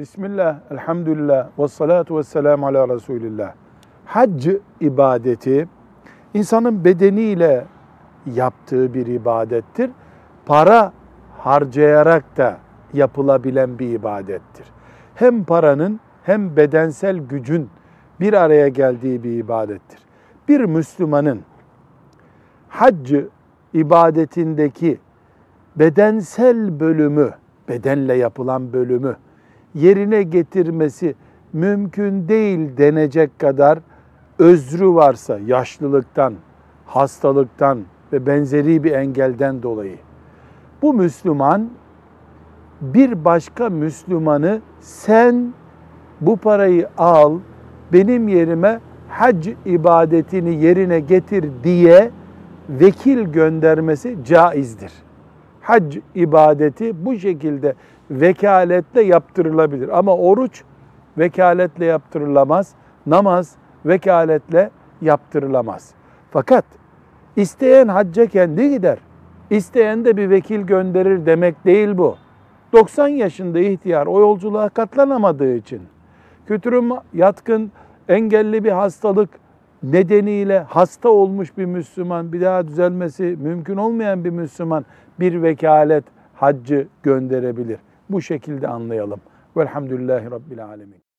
Bismillah, elhamdülillah, ve salatu ve selamu ala Resulillah. Hac ibadeti insanın bedeniyle yaptığı bir ibadettir. Para harcayarak da yapılabilen bir ibadettir. Hem paranın hem bedensel gücün bir araya geldiği bir ibadettir. Bir Müslümanın hac ibadetindeki bedensel bölümü, bedenle yapılan bölümü yerine getirmesi mümkün değil denecek kadar özrü varsa yaşlılıktan, hastalıktan ve benzeri bir engelden dolayı bu Müslüman bir başka Müslümanı sen bu parayı al benim yerime hac ibadetini yerine getir diye vekil göndermesi caizdir. Hac ibadeti bu şekilde vekaletle yaptırılabilir. Ama oruç vekaletle yaptırılamaz. Namaz vekaletle yaptırılamaz. Fakat isteyen hacca kendi gider. İsteyen de bir vekil gönderir demek değil bu. 90 yaşında ihtiyar o yolculuğa katlanamadığı için kötürüm yatkın engelli bir hastalık nedeniyle hasta olmuş bir Müslüman bir daha düzelmesi mümkün olmayan bir Müslüman bir vekalet haccı gönderebilir. Bu şekilde anlayalım. Velhamdülillahi Rabbil Alemin.